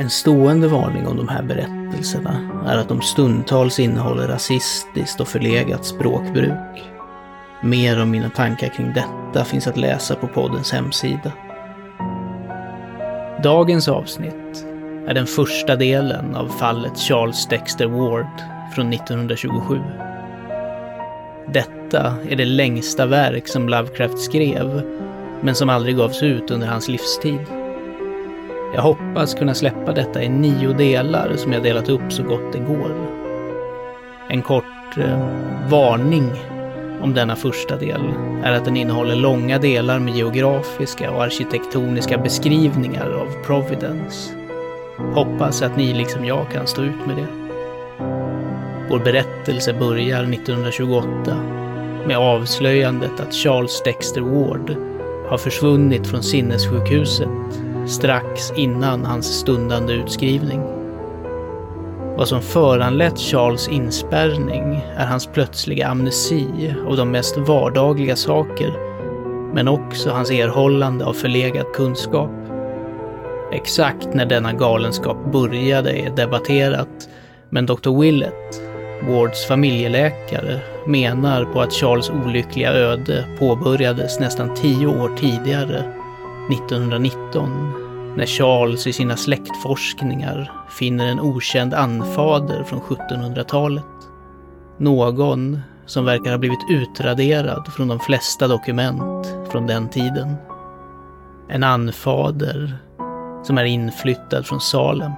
En stående varning om de här berättelserna är att de stundtals innehåller rasistiskt och förlegat språkbruk. Mer om mina tankar kring detta finns att läsa på poddens hemsida. Dagens avsnitt är den första delen av fallet Charles Dexter Ward från 1927. Detta är det längsta verk som Lovecraft skrev, men som aldrig gavs ut under hans livstid. Jag hoppas kunna släppa detta i nio delar som jag delat upp så gott det går. En kort eh, varning om denna första del är att den innehåller långa delar med geografiska och arkitektoniska beskrivningar av Providence. Hoppas att ni liksom jag kan stå ut med det. Vår berättelse börjar 1928 med avslöjandet att Charles Dexter Ward har försvunnit från sinnessjukhuset strax innan hans stundande utskrivning. Vad som föranlett Charles inspärrning är hans plötsliga amnesi av de mest vardagliga saker, men också hans erhållande av förlegad kunskap. Exakt när denna galenskap började är debatterat, men Dr. Willett, Wards familjeläkare, menar på att Charles olyckliga öde påbörjades nästan tio år tidigare, 1919, när Charles i sina släktforskningar finner en okänd anfader från 1700-talet. Någon som verkar ha blivit utraderad från de flesta dokument från den tiden. En anfader som är inflyttad från Salem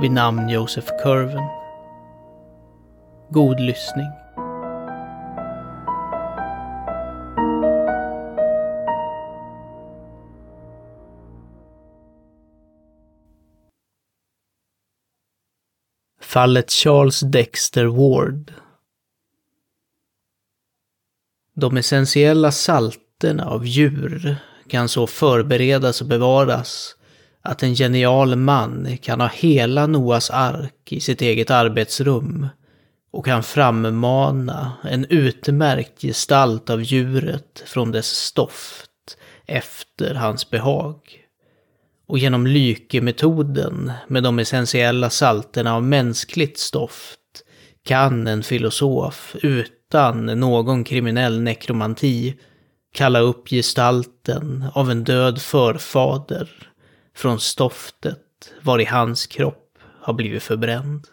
vid namn Joseph Curven. God lyssning. Fallet Charles Dexter Ward. De essentiella salterna av djur kan så förberedas och bevaras att en genial man kan ha hela Noas ark i sitt eget arbetsrum och kan frammana en utmärkt gestalt av djuret från dess stoft efter hans behag och genom lykemetoden med de essentiella salterna av mänskligt stoft kan en filosof utan någon kriminell nekromanti kalla upp gestalten av en död förfader från stoftet var i hans kropp har blivit förbränd.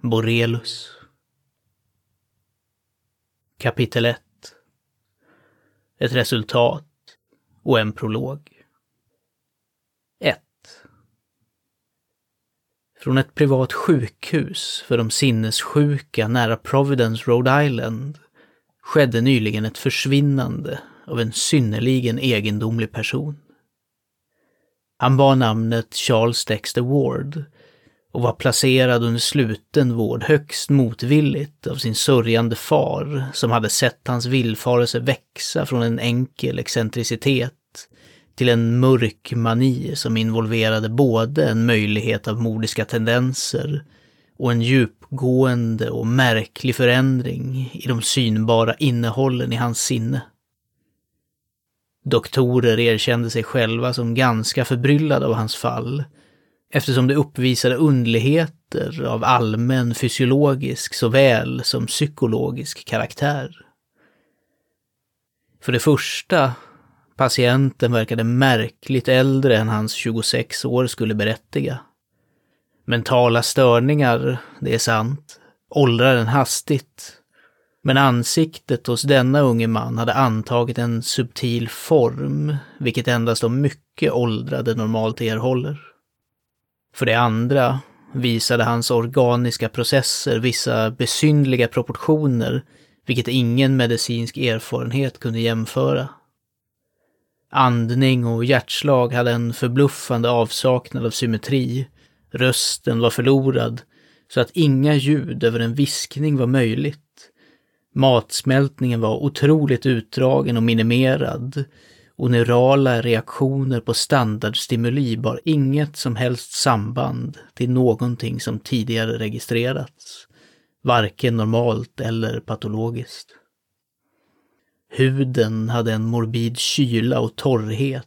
Borelus Kapitel 1 Ett resultat och en prolog 1. Från ett privat sjukhus för de sinnessjuka nära Providence, Rhode Island skedde nyligen ett försvinnande av en synnerligen egendomlig person. Han bar namnet Charles Dexter Ward och var placerad under sluten vård högst motvilligt av sin sörjande far som hade sett hans villfarelse växa från en enkel excentricitet till en mörk mani som involverade både en möjlighet av mordiska tendenser och en djupgående och märklig förändring i de synbara innehållen i hans sinne. Doktorer erkände sig själva som ganska förbryllade av hans fall, eftersom det uppvisade underligheter av allmän fysiologisk såväl som psykologisk karaktär. För det första Patienten verkade märkligt äldre än hans 26 år skulle berättiga. Mentala störningar, det är sant, åldrar en hastigt. Men ansiktet hos denna unge man hade antagit en subtil form, vilket endast de mycket åldrade normalt erhåller. För det andra visade hans organiska processer vissa besynliga proportioner, vilket ingen medicinsk erfarenhet kunde jämföra. Andning och hjärtslag hade en förbluffande avsaknad av symmetri. Rösten var förlorad, så att inga ljud över en viskning var möjligt. Matsmältningen var otroligt utdragen och minimerad och neurala reaktioner på standardstimuli bar inget som helst samband till någonting som tidigare registrerats, varken normalt eller patologiskt. Huden hade en morbid kyla och torrhet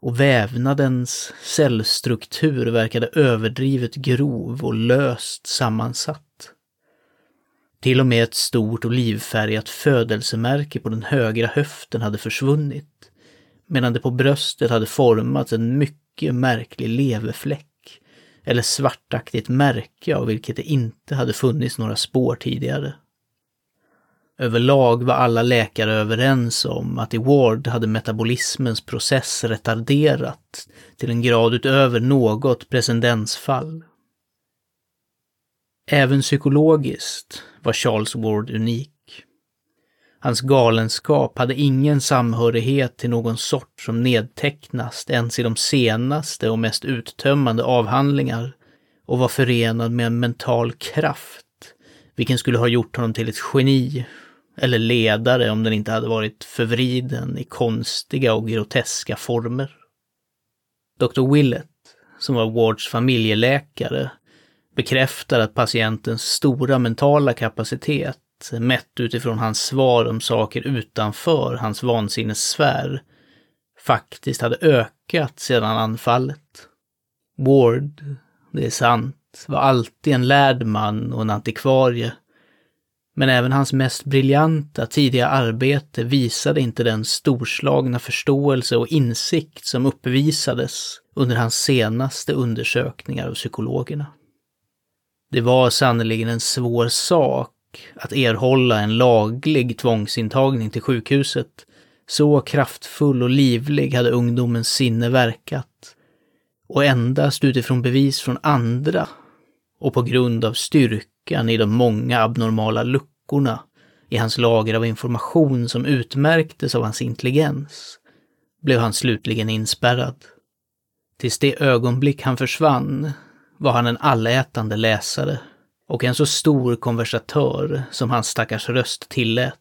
och vävnadens cellstruktur verkade överdrivet grov och löst sammansatt. Till och med ett stort olivfärgat födelsemärke på den högra höften hade försvunnit, medan det på bröstet hade formats en mycket märklig leverfläck, eller svartaktigt märke av vilket det inte hade funnits några spår tidigare. Överlag var alla läkare överens om att i Ward hade metabolismens process retarderat till en grad utöver något precedensfall. Även psykologiskt var Charles Ward unik. Hans galenskap hade ingen samhörighet till någon sort som nedtecknas ens i de senaste och mest uttömmande avhandlingar och var förenad med en mental kraft, vilken skulle ha gjort honom till ett geni eller ledare om den inte hade varit förvriden i konstiga och groteska former. Dr. Willett, som var Wards familjeläkare, bekräftar att patientens stora mentala kapacitet, mätt utifrån hans svar om saker utanför hans vansinnessfär, faktiskt hade ökat sedan anfallet. Ward, det är sant, var alltid en lärd man och en antikvarie men även hans mest briljanta tidiga arbete visade inte den storslagna förståelse och insikt som uppvisades under hans senaste undersökningar av psykologerna. Det var sannerligen en svår sak att erhålla en laglig tvångsintagning till sjukhuset. Så kraftfull och livlig hade ungdomens sinne verkat. Och endast utifrån bevis från andra och på grund av styrka luckan i de många abnormala luckorna i hans lager av information som utmärktes av hans intelligens, blev han slutligen inspärrad. Tills det ögonblick han försvann var han en allätande läsare och en så stor konversatör som hans stackars röst tillät.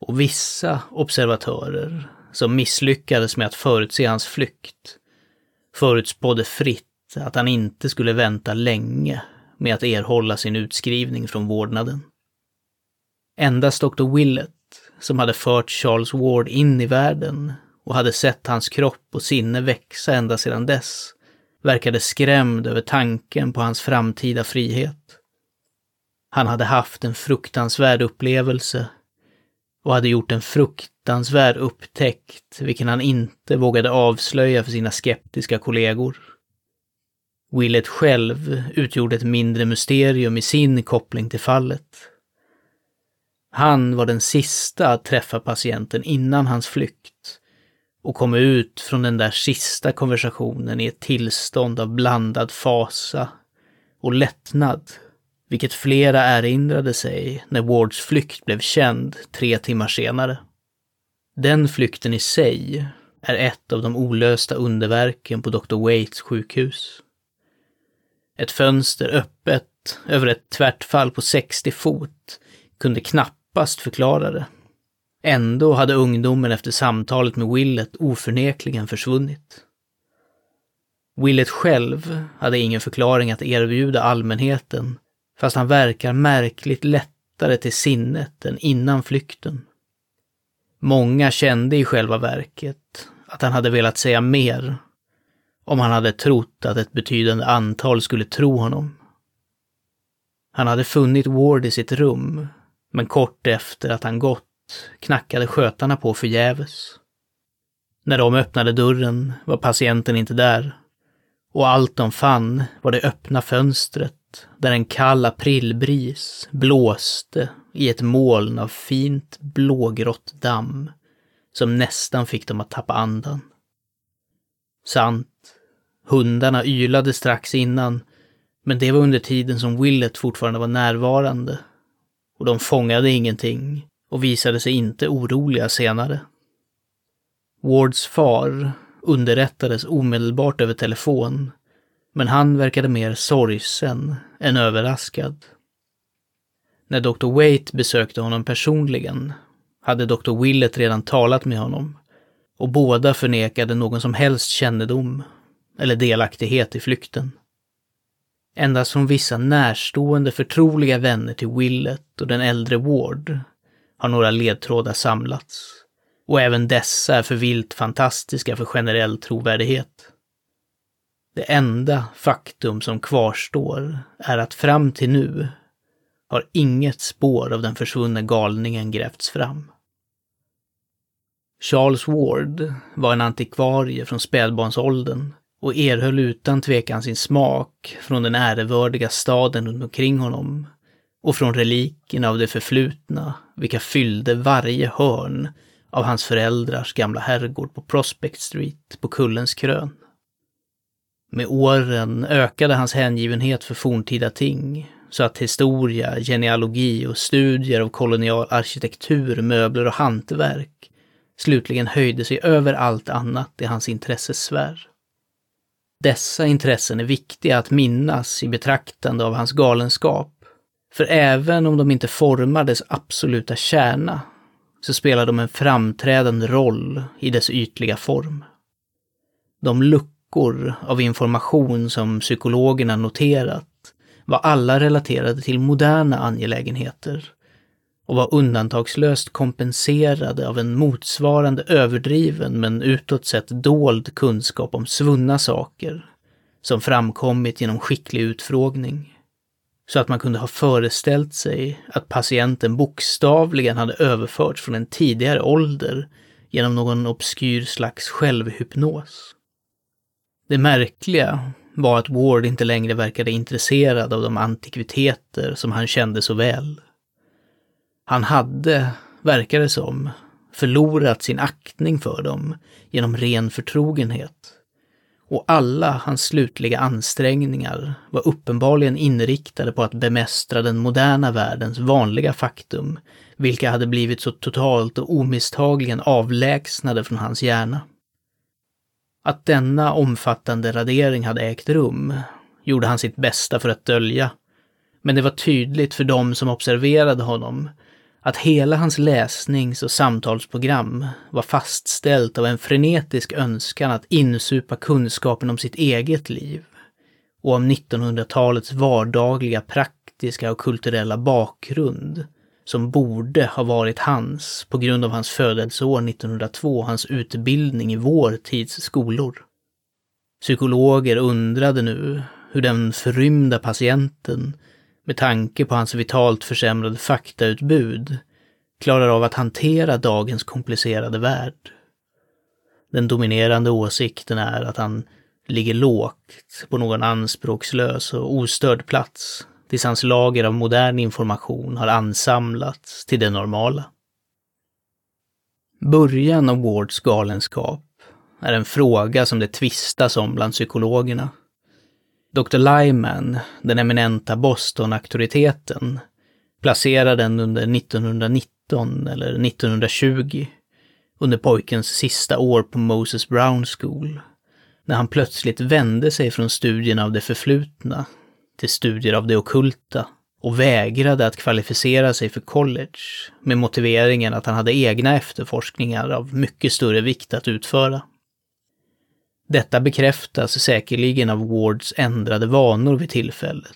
Och vissa observatörer, som misslyckades med att förutse hans flykt, förutspådde fritt att han inte skulle vänta länge med att erhålla sin utskrivning från vårdnaden. Endast Dr. Willett, som hade fört Charles Ward in i världen och hade sett hans kropp och sinne växa ända sedan dess, verkade skrämd över tanken på hans framtida frihet. Han hade haft en fruktansvärd upplevelse och hade gjort en fruktansvärd upptäckt, vilken han inte vågade avslöja för sina skeptiska kollegor. Willett själv utgjorde ett mindre mysterium i sin koppling till fallet. Han var den sista att träffa patienten innan hans flykt och kom ut från den där sista konversationen i ett tillstånd av blandad fasa och lättnad, vilket flera erinrade sig när Wards flykt blev känd tre timmar senare. Den flykten i sig är ett av de olösta underverken på Dr. Waits sjukhus. Ett fönster öppet över ett tvärtfall på 60 fot kunde knappast förklara det. Ändå hade ungdomen efter samtalet med Willet oförnekligen försvunnit. Willet själv hade ingen förklaring att erbjuda allmänheten, fast han verkar märkligt lättare till sinnet än innan flykten. Många kände i själva verket att han hade velat säga mer om han hade trott att ett betydande antal skulle tro honom. Han hade funnit Ward i sitt rum, men kort efter att han gått knackade skötarna på förgäves. När de öppnade dörren var patienten inte där och allt de fann var det öppna fönstret där en kall aprilbris blåste i ett moln av fint blågrått damm som nästan fick dem att tappa andan. Sant, hundarna ylade strax innan, men det var under tiden som Willet fortfarande var närvarande. Och de fångade ingenting och visade sig inte oroliga senare. Wards far underrättades omedelbart över telefon, men han verkade mer sorgsen än överraskad. När Dr. Waite besökte honom personligen hade Dr. Willett redan talat med honom och båda förnekade någon som helst kännedom eller delaktighet i flykten. Endast från vissa närstående förtroliga vänner till Willett och den äldre Ward har några ledtrådar samlats. Och även dessa är för vilt fantastiska för generell trovärdighet. Det enda faktum som kvarstår är att fram till nu har inget spår av den försvunne galningen grävts fram. Charles Ward var en antikvarie från spädbarnsåldern och erhöll utan tvekan sin smak från den ärevördiga staden runt omkring honom och från relikerna av det förflutna, vilka fyllde varje hörn av hans föräldrars gamla herrgård på Prospect Street på Kullens krön. Med åren ökade hans hängivenhet för forntida ting, så att historia, genealogi och studier av kolonial arkitektur, möbler och hantverk slutligen höjde sig över allt annat i hans intressesfär. Dessa intressen är viktiga att minnas i betraktande av hans galenskap, för även om de inte formar dess absoluta kärna, så spelar de en framträdande roll i dess ytliga form. De luckor av information som psykologerna noterat var alla relaterade till moderna angelägenheter och var undantagslöst kompenserade av en motsvarande överdriven men utåt sett dold kunskap om svunna saker som framkommit genom skicklig utfrågning. Så att man kunde ha föreställt sig att patienten bokstavligen hade överförts från en tidigare ålder genom någon obskyr slags självhypnos. Det märkliga var att Ward inte längre verkade intresserad av de antikviteter som han kände så väl. Han hade, verkade det som, förlorat sin aktning för dem genom ren förtrogenhet. Och alla hans slutliga ansträngningar var uppenbarligen inriktade på att bemästra den moderna världens vanliga faktum, vilka hade blivit så totalt och omisstagligen avlägsnade från hans hjärna. Att denna omfattande radering hade ägt rum gjorde han sitt bästa för att dölja. Men det var tydligt för dem som observerade honom att hela hans läsnings och samtalsprogram var fastställt av en frenetisk önskan att insupa kunskapen om sitt eget liv och om 1900-talets vardagliga praktiska och kulturella bakgrund som borde ha varit hans på grund av hans födelseår 1902 och hans utbildning i vår tids skolor. Psykologer undrade nu hur den förrymda patienten med tanke på hans vitalt försämrade faktautbud, klarar av att hantera dagens komplicerade värld. Den dominerande åsikten är att han ligger lågt på någon anspråkslös och ostörd plats tills hans lager av modern information har ansamlats till det normala. Början av Wards galenskap är en fråga som det tvistas om bland psykologerna. Dr. Lyman, den eminenta Boston-auktoriteten, placerade den under 1919 eller 1920, under pojkens sista år på Moses Brown School, när han plötsligt vände sig från studierna av det förflutna till studier av det okulta och vägrade att kvalificera sig för college med motiveringen att han hade egna efterforskningar av mycket större vikt att utföra. Detta bekräftas säkerligen av Wards ändrade vanor vid tillfället.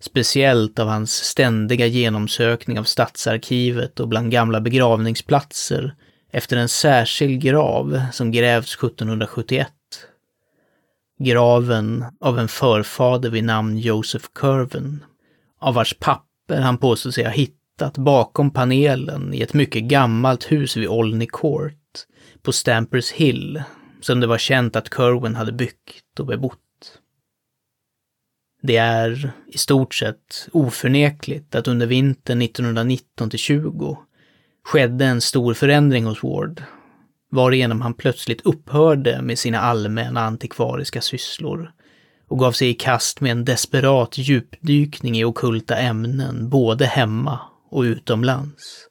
Speciellt av hans ständiga genomsökning av stadsarkivet och bland gamla begravningsplatser efter en särskild grav som grävts 1771. Graven av en förfader vid namn Joseph Curven, av vars papper han påstår sig ha hittat bakom panelen i ett mycket gammalt hus vid Olney Court på Stampers Hill som det var känt att Kerwin hade byggt och bebott. Det är i stort sett oförnekligt att under vintern 1919 20 skedde en stor förändring hos Ward, varigenom han plötsligt upphörde med sina allmänna antikvariska sysslor och gav sig i kast med en desperat djupdykning i okulta ämnen både hemma och utomlands.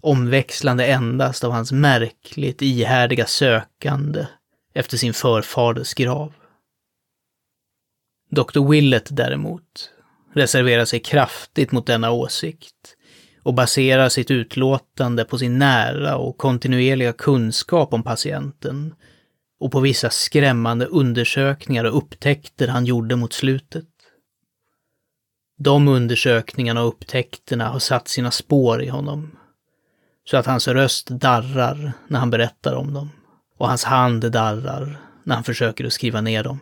Omväxlande endast av hans märkligt ihärdiga sökande efter sin förfaders grav. Dr. Willett däremot reserverar sig kraftigt mot denna åsikt och baserar sitt utlåtande på sin nära och kontinuerliga kunskap om patienten och på vissa skrämmande undersökningar och upptäckter han gjorde mot slutet. De undersökningarna och upptäckterna har satt sina spår i honom, så att hans röst darrar när han berättar om dem och hans hand darrar när han försöker att skriva ner dem.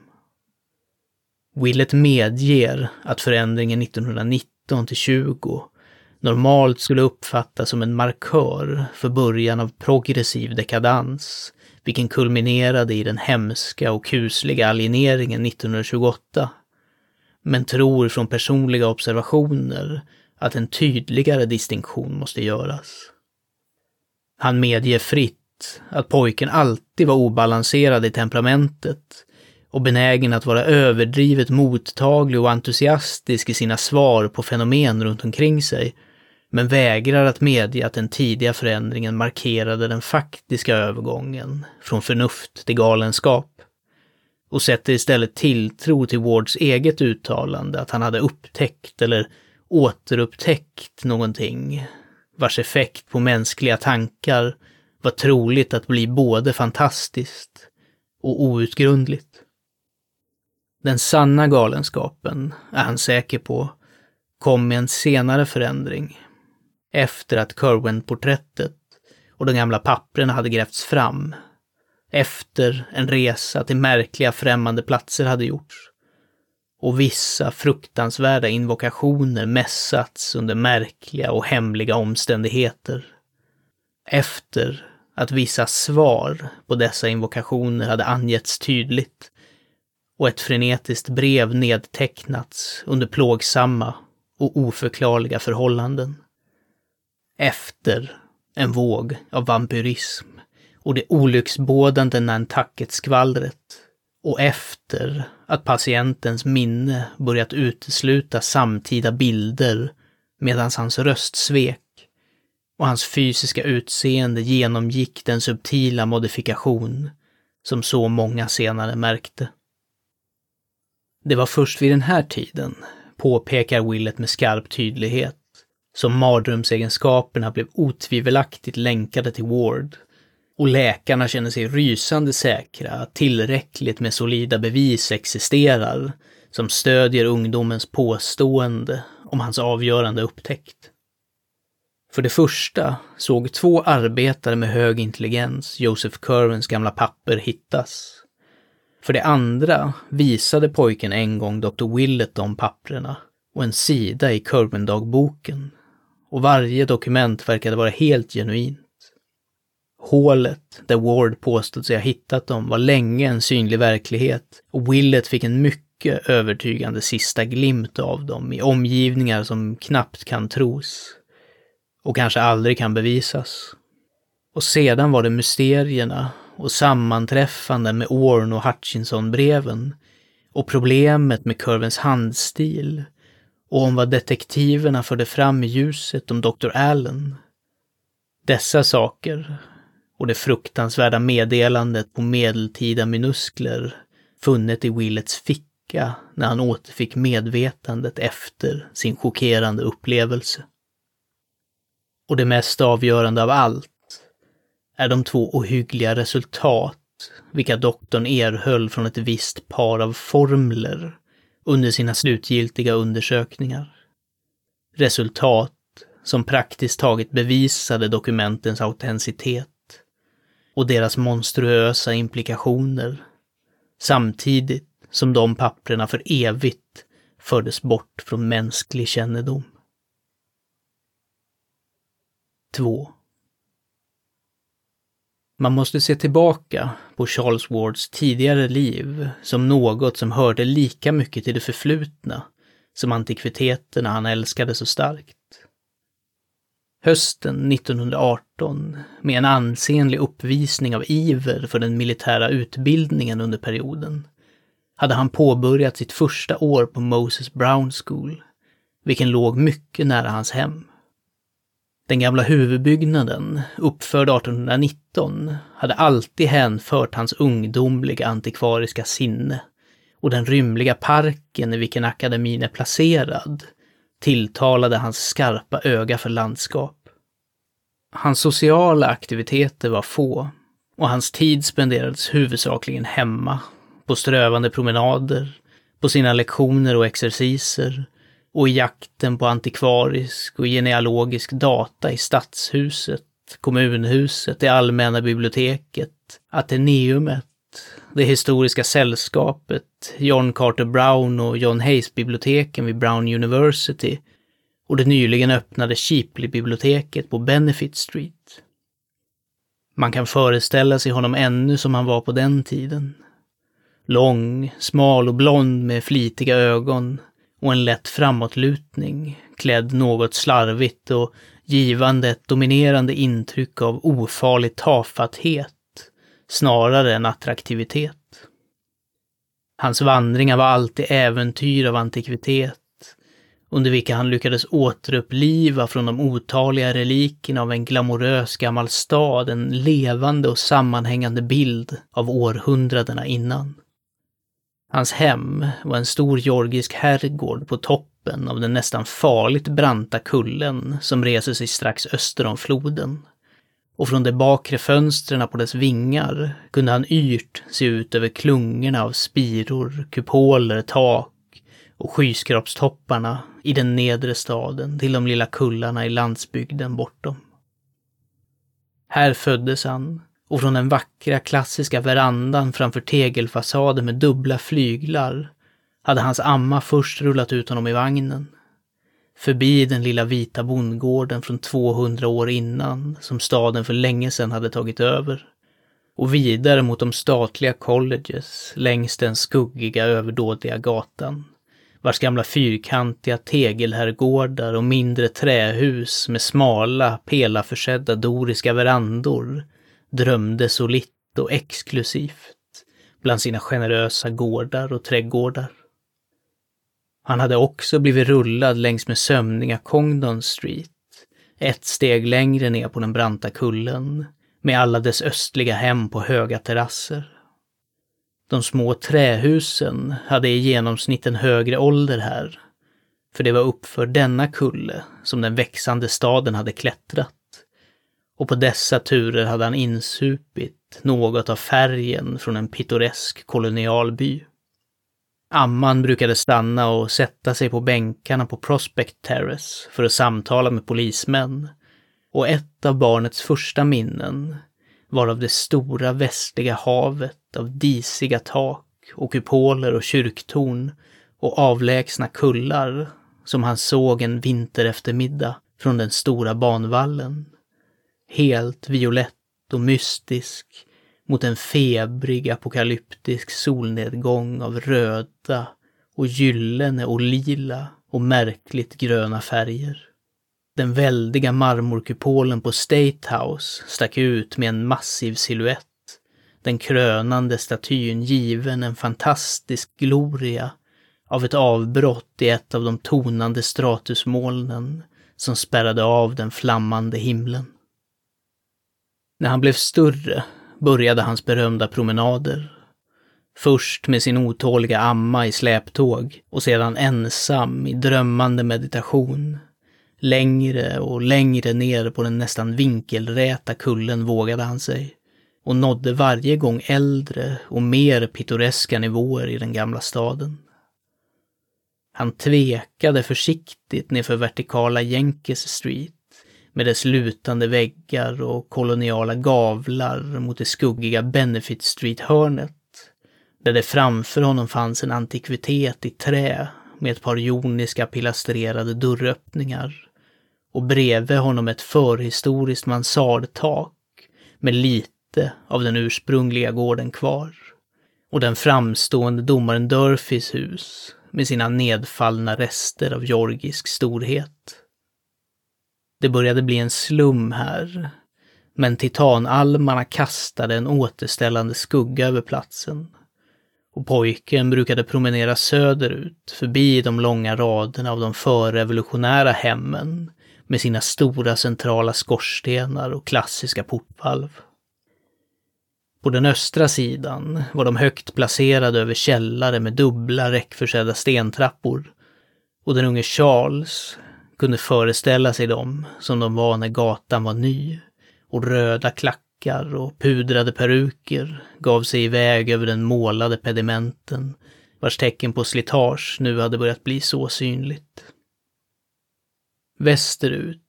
Willett medger att förändringen 1919 till 20 normalt skulle uppfattas som en markör för början av progressiv dekadans, vilken kulminerade i den hemska och kusliga alieneringen 1928. Men tror från personliga observationer att en tydligare distinktion måste göras. Han medger fritt att pojken alltid var obalanserad i temperamentet och benägen att vara överdrivet mottaglig och entusiastisk i sina svar på fenomen runt omkring sig, men vägrar att medge att den tidiga förändringen markerade den faktiska övergången från förnuft till galenskap och sätter istället tilltro till Wards eget uttalande att han hade upptäckt eller återupptäckt någonting vars effekt på mänskliga tankar var troligt att bli både fantastiskt och outgrundligt. Den sanna galenskapen, är han säker på, kom med en senare förändring. Efter att Kerwin-porträttet och de gamla papperna hade grävts fram. Efter en resa till märkliga främmande platser hade gjorts. Och vissa fruktansvärda invokationer mässats under märkliga och hemliga omständigheter. Efter att vissa svar på dessa invokationer hade angetts tydligt och ett frenetiskt brev nedtecknats under plågsamma och oförklarliga förhållanden. Efter en våg av vampyrism och det olycksbådande Nantucket-skvallret och efter att patientens minne börjat utesluta samtida bilder medan hans röst svek och hans fysiska utseende genomgick den subtila modifikation som så många senare märkte. Det var först vid den här tiden, påpekar Willett med skarp tydlighet, som mardrömsegenskaperna blev otvivelaktigt länkade till Ward och läkarna känner sig rysande säkra att tillräckligt med solida bevis existerar som stödjer ungdomens påstående om hans avgörande upptäckt. För det första såg två arbetare med hög intelligens Joseph Curvens gamla papper hittas. För det andra visade pojken en gång Dr. Willett de papprena och en sida i Curven-dagboken. Och varje dokument verkade vara helt genuint. Hålet där Ward påstod sig ha hittat dem var länge en synlig verklighet och Willett fick en mycket övertygande sista glimt av dem i omgivningar som knappt kan tros och kanske aldrig kan bevisas. Och sedan var det mysterierna och sammanträffanden med Orn och Hutchinson-breven och problemet med Curvens handstil och om vad detektiverna förde fram i ljuset om Dr. Allen. Dessa saker och det fruktansvärda meddelandet på medeltida minuskler funnet i Willets ficka när han återfick medvetandet efter sin chockerande upplevelse. Och det mest avgörande av allt är de två ohyggliga resultat vilka doktorn erhöll från ett visst par av formler under sina slutgiltiga undersökningar. Resultat som praktiskt taget bevisade dokumentens autenticitet och deras monstruösa implikationer, samtidigt som de papprena för evigt fördes bort från mänsklig kännedom. 2. Man måste se tillbaka på Charles Wards tidigare liv som något som hörde lika mycket till det förflutna som antikviteterna han älskade så starkt. Hösten 1918, med en ansenlig uppvisning av iver för den militära utbildningen under perioden, hade han påbörjat sitt första år på Moses Brown School, vilken låg mycket nära hans hem. Den gamla huvudbyggnaden, uppförd 1819, hade alltid hänfört hans ungdomliga antikvariska sinne och den rymliga parken i vilken akademin är placerad tilltalade hans skarpa öga för landskap. Hans sociala aktiviteter var få och hans tid spenderades huvudsakligen hemma, på strövande promenader, på sina lektioner och exerciser och i jakten på antikvarisk och genealogisk data i stadshuset, kommunhuset, det allmänna biblioteket, Ateneumet, det historiska sällskapet, John Carter Brown och John Hayes-biblioteken vid Brown University och det nyligen öppnade Shipley-biblioteket på Benefit Street. Man kan föreställa sig honom ännu som han var på den tiden. Lång, smal och blond med flitiga ögon och en lätt framåtlutning, klädd något slarvigt och givande ett dominerande intryck av ofarlig tafatthet snarare än attraktivitet. Hans vandringar var alltid äventyr av antikvitet, under vilka han lyckades återuppliva från de otaliga relikerna av en glamorös gammal stad en levande och sammanhängande bild av århundradena innan. Hans hem var en stor georgisk herrgård på toppen av den nästan farligt branta kullen som reser sig strax öster om floden. Och från de bakre fönstren på dess vingar kunde han yrt se ut över klungorna av spiror, kupoler, tak och skyskrapstopparna i den nedre staden till de lilla kullarna i landsbygden bortom. Här föddes han och från den vackra klassiska verandan framför tegelfasaden med dubbla flyglar hade hans amma först rullat ut honom i vagnen. Förbi den lilla vita bondgården från 200 år innan, som staden för länge sedan hade tagit över. Och vidare mot de statliga colleges längs den skuggiga överdådiga gatan vars gamla fyrkantiga tegelherrgårdar och mindre trähus med smala, pelarförsedda doriska verandor drömde solitt och exklusivt bland sina generösa gårdar och trädgårdar. Han hade också blivit rullad längs med sömniga Congdon Street, ett steg längre ner på den branta kullen, med alla dess östliga hem på höga terrasser. De små trähusen hade i genomsnitt en högre ålder här, för det var uppför denna kulle som den växande staden hade klättrat. Och på dessa turer hade han insupit något av färgen från en pittoresk kolonialby. Amman brukade stanna och sätta sig på bänkarna på Prospect Terrace för att samtala med polismän. Och ett av barnets första minnen var av det stora västliga havet av disiga tak och kupoler och kyrktorn och avlägsna kullar som han såg en vintereftermiddag från den stora banvallen. Helt violett och mystisk mot en febrig apokalyptisk solnedgång av röda och gyllene och lila och märkligt gröna färger. Den väldiga marmorkupolen på State House stack ut med en massiv siluett. Den krönande statyn given en fantastisk gloria av ett avbrott i ett av de tonande stratusmolnen som spärrade av den flammande himlen. När han blev större började hans berömda promenader. Först med sin otåliga amma i släptåg och sedan ensam i drömmande meditation Längre och längre ner på den nästan vinkelräta kullen vågade han sig och nådde varje gång äldre och mer pittoreska nivåer i den gamla staden. Han tvekade försiktigt nerför vertikala Jenkes Street med dess lutande väggar och koloniala gavlar mot det skuggiga Benefit Street-hörnet, där det framför honom fanns en antikvitet i trä med ett par joniska pilastrerade dörröppningar och bredvid honom ett förhistoriskt mansardtak med lite av den ursprungliga gården kvar. Och den framstående domaren Durfys hus med sina nedfallna rester av georgisk storhet. Det började bli en slum här, men titanalmarna kastade en återställande skugga över platsen. Och pojken brukade promenera söderut, förbi de långa raderna av de förrevolutionära hemmen med sina stora centrala skorstenar och klassiska portvalv. På den östra sidan var de högt placerade över källare med dubbla räckförsedda stentrappor. Och den unge Charles kunde föreställa sig dem som de var när gatan var ny. Och röda klackar och pudrade peruker gav sig iväg över den målade pedimenten vars tecken på slitage nu hade börjat bli så synligt. Västerut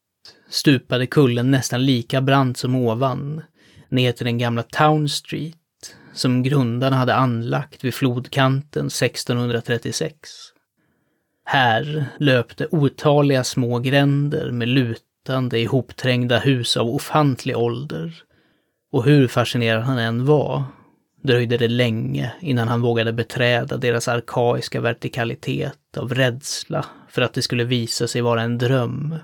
stupade kullen nästan lika brant som ovan, ner till den gamla Town Street, som grundarna hade anlagt vid flodkanten 1636. Här löpte otaliga små gränder med lutande, ihopträngda hus av ofantlig ålder. Och hur fascinerad han än var, dröjde det länge innan han vågade beträda deras arkaiska vertikalitet av rädsla för att det skulle visa sig vara en dröm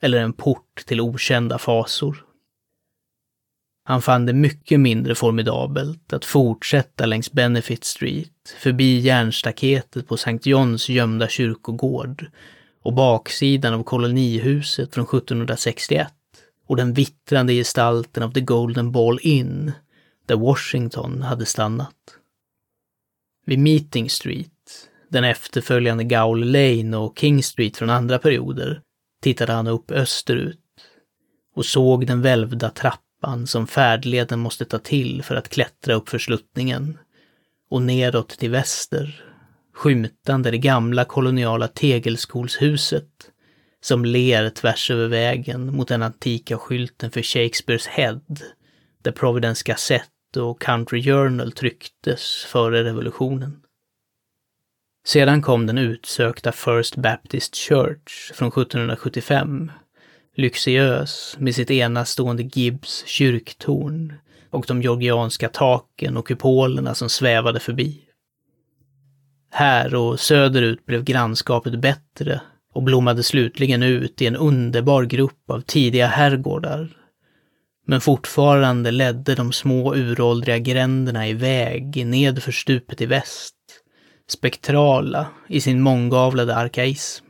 eller en port till okända fasor. Han fann det mycket mindre formidabelt att fortsätta längs Benefit Street, förbi järnstaketet på St. Johns gömda kyrkogård och baksidan av kolonihuset från 1761 och den vittrande gestalten av The Golden Ball Inn, där Washington hade stannat. Vid Meeting Street, den efterföljande Gowl Lane och King Street från andra perioder, tittade han upp österut och såg den välvda trappan som färdleden måste ta till för att klättra upp för sluttningen och neråt till väster, skymtande det gamla koloniala tegelskolshuset som ler tvärs över vägen mot den antika skylten för Shakespeares Head, där Providence Gazette och Country Journal trycktes före revolutionen. Sedan kom den utsökta First Baptist Church från 1775, lyxiös med sitt enastående Gibbs kyrktorn och de georgianska taken och kupolerna som svävade förbi. Här och söderut blev grannskapet bättre och blommade slutligen ut i en underbar grupp av tidiga herrgårdar. Men fortfarande ledde de små uråldriga gränderna iväg nedför stupet i väst spektrala i sin månggavlade arkaism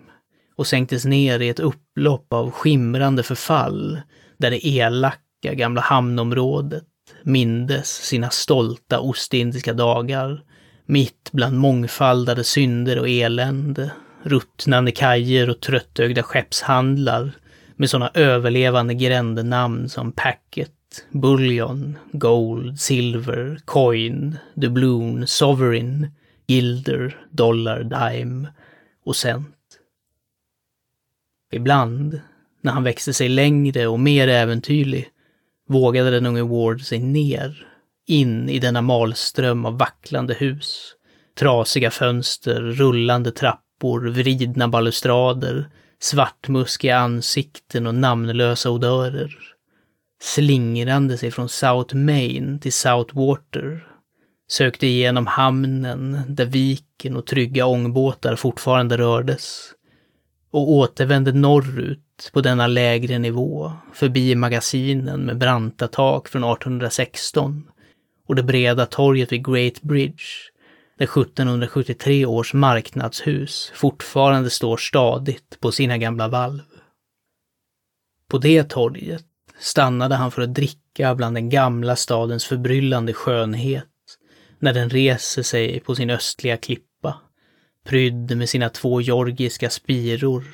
och sänktes ner i ett upplopp av skimrande förfall där det elaka gamla hamnområdet mindes sina stolta ostindiska dagar mitt bland mångfaldade synder och elände, ruttnande kajer och tröttögda skeppshandlar med sådana överlevande grändenamn som Packet, Bullion, Gold, Silver, Coin, dubloon, Sovereign, Gilder, dollar, dime och cent. Ibland, när han växte sig längre och mer äventyrlig, vågade den unge Ward sig ner, in i denna malström av vacklande hus, trasiga fönster, rullande trappor, vridna balustrader, svartmuskiga ansikten och namnlösa odörer. Slingrande sig från South Main till South Water sökte igenom hamnen där viken och trygga ångbåtar fortfarande rördes och återvände norrut på denna lägre nivå, förbi magasinen med branta tak från 1816 och det breda torget vid Great Bridge, där 1773 års marknadshus fortfarande står stadigt på sina gamla valv. På det torget stannade han för att dricka bland den gamla stadens förbryllande skönhet när den reser sig på sin östliga klippa, prydd med sina två georgiska spiror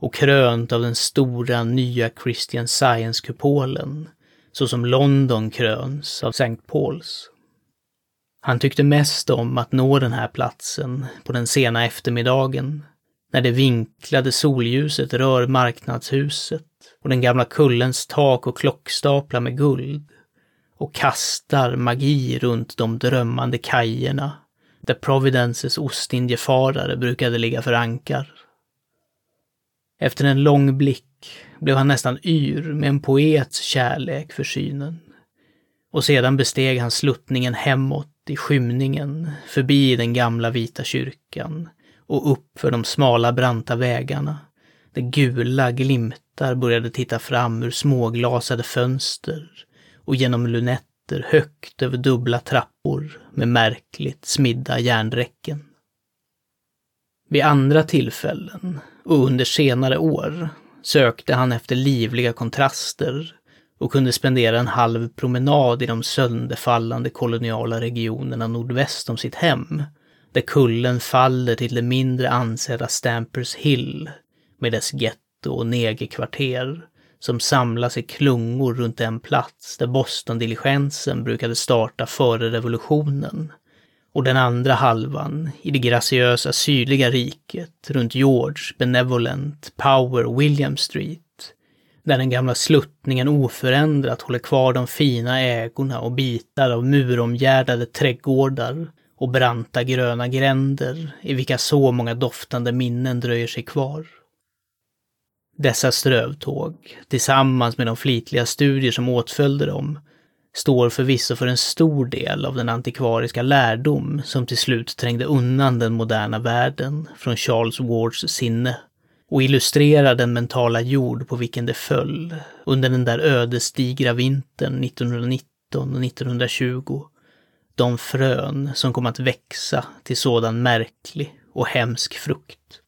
och krönt av den stora nya Christian Science-kupolen, så som London kröns av St. Pauls. Han tyckte mest om att nå den här platsen på den sena eftermiddagen, när det vinklade solljuset rör marknadshuset och den gamla kullens tak och klockstaplar med guld och kastar magi runt de drömmande kajerna där Providences ostindiefarare brukade ligga för ankar. Efter en lång blick blev han nästan yr med en poets kärlek för synen. Och sedan besteg han sluttningen hemåt i skymningen, förbi den gamla vita kyrkan och upp för de smala branta vägarna, där gula glimtar började titta fram ur småglasade fönster och genom lunetter högt över dubbla trappor med märkligt smidda järnräcken. Vid andra tillfällen och under senare år sökte han efter livliga kontraster och kunde spendera en halv promenad i de sönderfallande koloniala regionerna nordväst om sitt hem, där kullen faller till det mindre ansedda Stampers Hill med dess getto och negerkvarter som samlas i klungor runt den plats där Boston-diligensen brukade starta före revolutionen och den andra halvan i det graciösa sydliga riket runt George, Benevolent, Power, William Street där den gamla sluttningen oförändrat håller kvar de fina ägorna och bitar av muromgärdade trädgårdar och branta gröna gränder i vilka så många doftande minnen dröjer sig kvar. Dessa strövtåg, tillsammans med de flitliga studier som åtföljde dem, står förvisso för en stor del av den antikvariska lärdom som till slut trängde undan den moderna världen från Charles Wards sinne och illustrerar den mentala jord på vilken det föll under den där ödesdigra vintern 1919 och 1920. De frön som kom att växa till sådan märklig och hemsk frukt.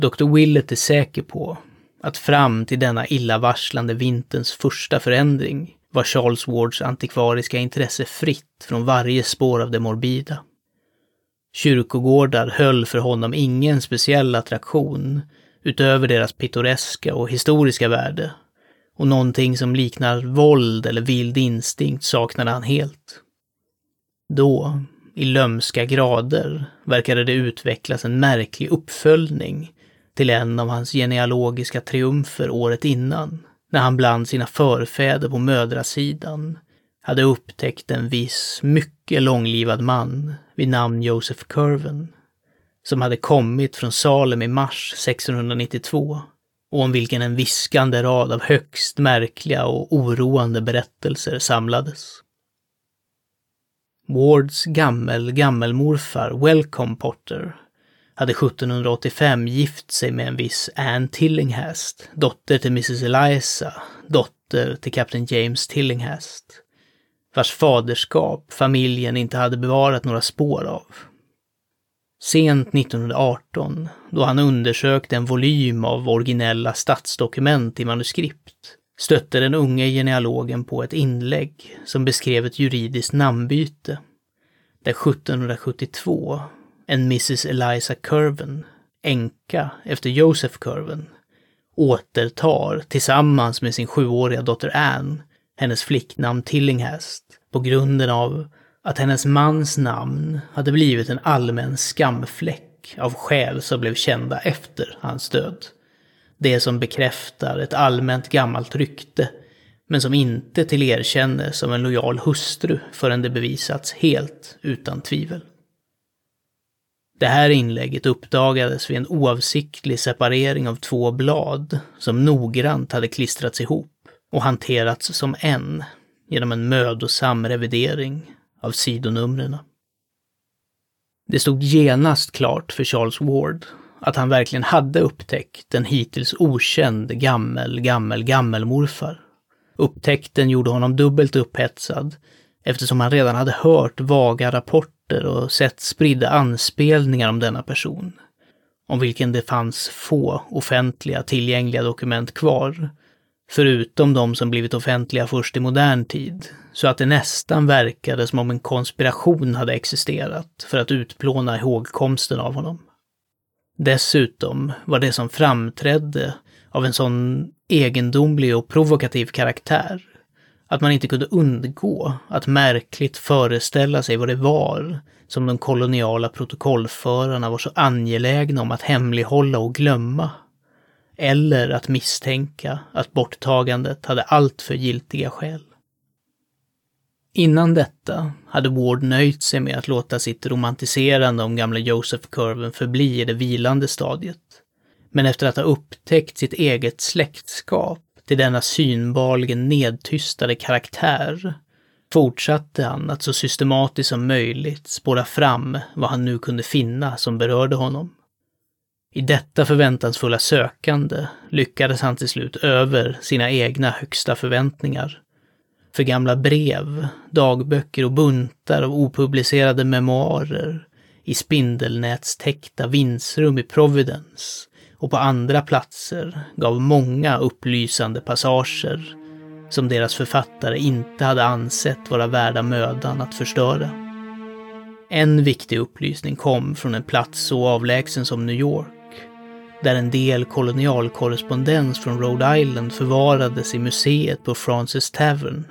Dr. Willett är säker på att fram till denna illavarslande vinterns första förändring var Charles Wards antikvariska intresse fritt från varje spår av det morbida. Kyrkogårdar höll för honom ingen speciell attraktion utöver deras pittoreska och historiska värde. Och någonting som liknar våld eller vild instinkt saknade han helt. Då, i lömska grader, verkade det utvecklas en märklig uppföljning till en av hans genealogiska triumfer året innan, när han bland sina förfäder på mödrasidan hade upptäckt en viss, mycket långlivad man vid namn Joseph Curven, som hade kommit från Salem i mars 1692 och om vilken en viskande rad av högst märkliga och oroande berättelser samlades. Wards gammel gammelmorfar Welcome Potter hade 1785 gift sig med en viss Anne Tillinghast, dotter till Mrs Eliza, dotter till Kapten James Tillinghast, vars faderskap familjen inte hade bevarat några spår av. Sent 1918, då han undersökte en volym av originella statsdokument i manuskript, stötte den unge genealogen på ett inlägg som beskrev ett juridiskt namnbyte, där 1772 en Mrs Eliza Curven, änka efter Joseph Curven, återtar tillsammans med sin sjuåriga dotter Anne hennes flicknamn Tillinghast på grunden av att hennes mans namn hade blivit en allmän skamfläck av skäl som blev kända efter hans död. Det som bekräftar ett allmänt gammalt rykte, men som inte tillerkännes som en lojal hustru förrän det bevisats helt utan tvivel. Det här inlägget uppdagades vid en oavsiktlig separering av två blad som noggrant hade klistrats ihop och hanterats som en genom en mödosam revidering av sidonumren. Det stod genast klart för Charles Ward att han verkligen hade upptäckt en hittills okänd gammel, gammel, gammelmorfar. Upptäckten gjorde honom dubbelt upphetsad eftersom han redan hade hört vaga rapporter och sett spridda anspelningar om denna person, om vilken det fanns få offentliga tillgängliga dokument kvar. Förutom de som blivit offentliga först i modern tid, så att det nästan verkade som om en konspiration hade existerat för att utplåna ihågkomsten av honom. Dessutom var det som framträdde av en sån egendomlig och provokativ karaktär att man inte kunde undgå att märkligt föreställa sig vad det var som de koloniala protokollförarna var så angelägna om att hemlighålla och glömma eller att misstänka att borttagandet hade alltför giltiga skäl. Innan detta hade Ward nöjt sig med att låta sitt romantiserande om gamla Joseph Curven förbli i det vilande stadiet. Men efter att ha upptäckt sitt eget släktskap till denna synbarligen nedtystade karaktär fortsatte han att så systematiskt som möjligt spåra fram vad han nu kunde finna som berörde honom. I detta förväntansfulla sökande lyckades han till slut över sina egna högsta förväntningar. För gamla brev, dagböcker och buntar av opublicerade memoarer i spindelnätstäckta vindsrum i Providence och på andra platser gav många upplysande passager som deras författare inte hade ansett vara värda mödan att förstöra. En viktig upplysning kom från en plats så avlägsen som New York, där en del kolonialkorrespondens från Rhode Island förvarades i museet på Francis Tavern.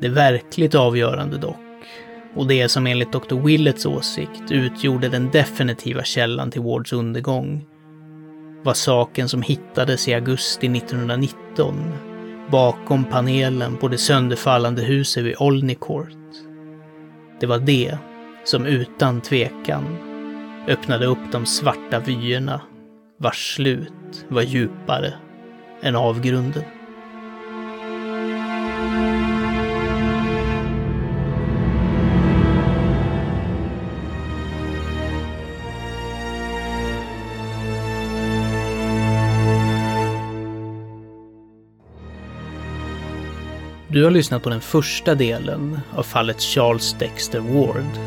Det verkligt avgörande dock, och det som enligt Dr. Willets åsikt utgjorde den definitiva källan till Wards undergång, var saken som hittades i augusti 1919 bakom panelen på det sönderfallande huset vid Olney Court. Det var det som utan tvekan öppnade upp de svarta vyerna vars slut var djupare än avgrunden. Du har lyssnat på den första delen av fallet Charles Dexter Ward.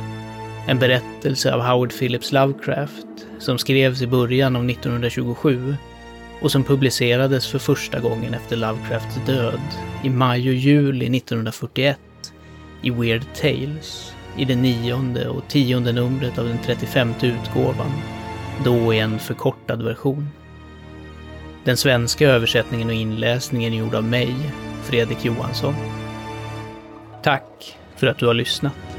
En berättelse av Howard Phillips Lovecraft som skrevs i början av 1927 och som publicerades för första gången efter Lovecrafts död i maj och juli 1941 i Weird Tales i det nionde och tionde numret av den 35 utgåvan, då i en förkortad version. Den svenska översättningen och inläsningen är gjord av mig, Fredrik Johansson. Tack för att du har lyssnat.